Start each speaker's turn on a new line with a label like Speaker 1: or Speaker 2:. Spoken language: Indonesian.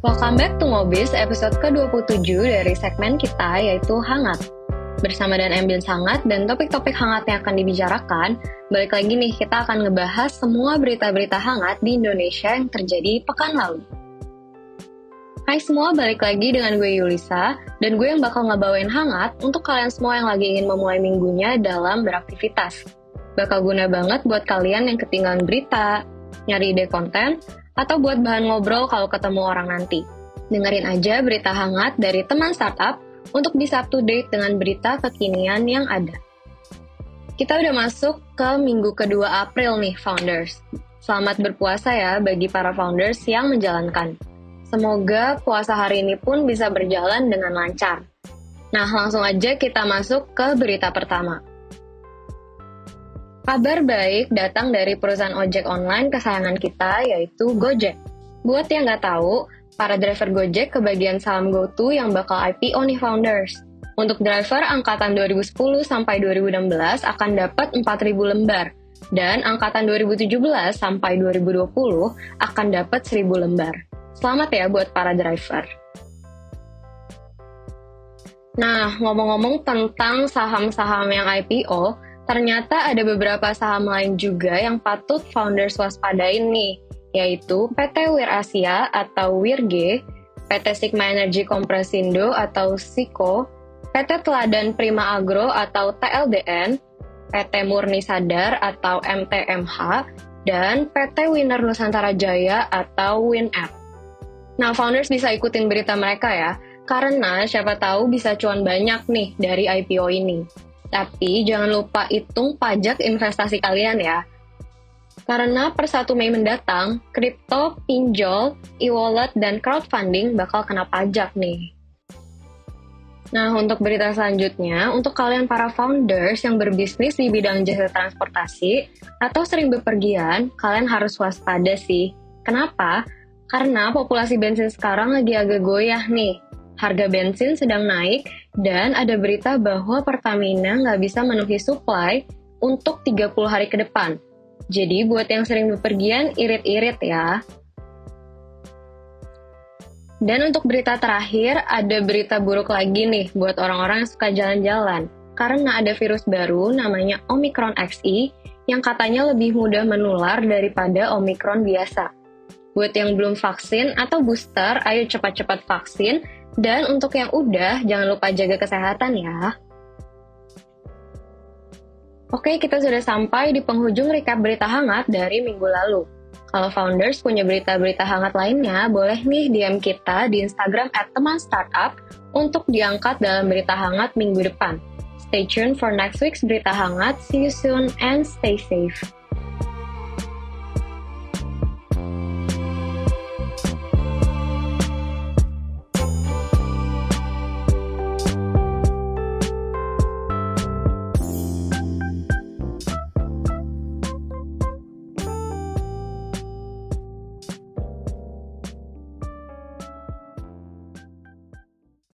Speaker 1: Welcome back to Ngobis episode ke-27 dari segmen kita yaitu Hangat. Bersama dan ambience hangat dan topik-topik hangat yang akan dibicarakan, balik lagi nih kita akan ngebahas semua berita-berita hangat di Indonesia yang terjadi pekan lalu. Hai semua, balik lagi dengan gue Yulisa, dan gue yang bakal ngebawain hangat untuk kalian semua yang lagi ingin memulai minggunya dalam beraktivitas. Bakal guna banget buat kalian yang ketinggalan berita, nyari ide konten, atau buat bahan ngobrol kalau ketemu orang nanti. Dengerin aja berita hangat dari teman startup untuk bisa up to date dengan berita kekinian yang ada. Kita udah masuk ke minggu kedua April nih, founders. Selamat berpuasa ya bagi para founders yang menjalankan. Semoga puasa hari ini pun bisa berjalan dengan lancar. Nah, langsung aja kita masuk ke berita pertama. Kabar baik datang dari perusahaan ojek online kesayangan kita, yaitu Gojek. Buat yang nggak tahu, para driver Gojek kebagian saham GoTo yang bakal IPO nih founders. Untuk driver angkatan 2010 sampai 2016 akan dapat 4.000 lembar, dan angkatan 2017 sampai 2020 akan dapat 1.000 lembar. Selamat ya buat para driver. Nah, ngomong-ngomong tentang saham-saham yang IPO, ternyata ada beberapa saham lain juga yang patut founders waspadain nih yaitu PT Wir Asia atau WIRG, PT Sigma Energy Kompresindo atau SIKO, PT Teladan Prima Agro atau TLDN, PT Murni Sadar atau MTMH, dan PT Winner Nusantara Jaya atau WinApp. Nah, founders bisa ikutin berita mereka ya, karena siapa tahu bisa cuan banyak nih dari IPO ini. Tapi jangan lupa hitung pajak investasi kalian ya, karena per 1 Mei mendatang, kripto, pinjol, e-wallet, dan crowdfunding bakal kena pajak nih. Nah, untuk berita selanjutnya, untuk kalian para founders yang berbisnis di bidang jasa transportasi atau sering bepergian, kalian harus waspada sih. Kenapa? Karena populasi bensin sekarang lagi agak goyah nih. Harga bensin sedang naik dan ada berita bahwa Pertamina nggak bisa memenuhi supply untuk 30 hari ke depan. Jadi buat yang sering bepergian, irit-irit ya. Dan untuk berita terakhir, ada berita buruk lagi nih buat orang-orang yang suka jalan-jalan. Karena ada virus baru namanya Omicron XE yang katanya lebih mudah menular daripada Omicron biasa. Buat yang belum vaksin atau booster, ayo cepat-cepat vaksin. Dan untuk yang udah, jangan lupa jaga kesehatan ya. Oke, kita sudah sampai di penghujung recap berita hangat dari minggu lalu. Kalau founders punya berita-berita hangat lainnya, boleh nih DM kita di Instagram at teman startup untuk diangkat dalam berita hangat minggu depan. Stay tuned for next week's berita hangat. See you soon and stay safe.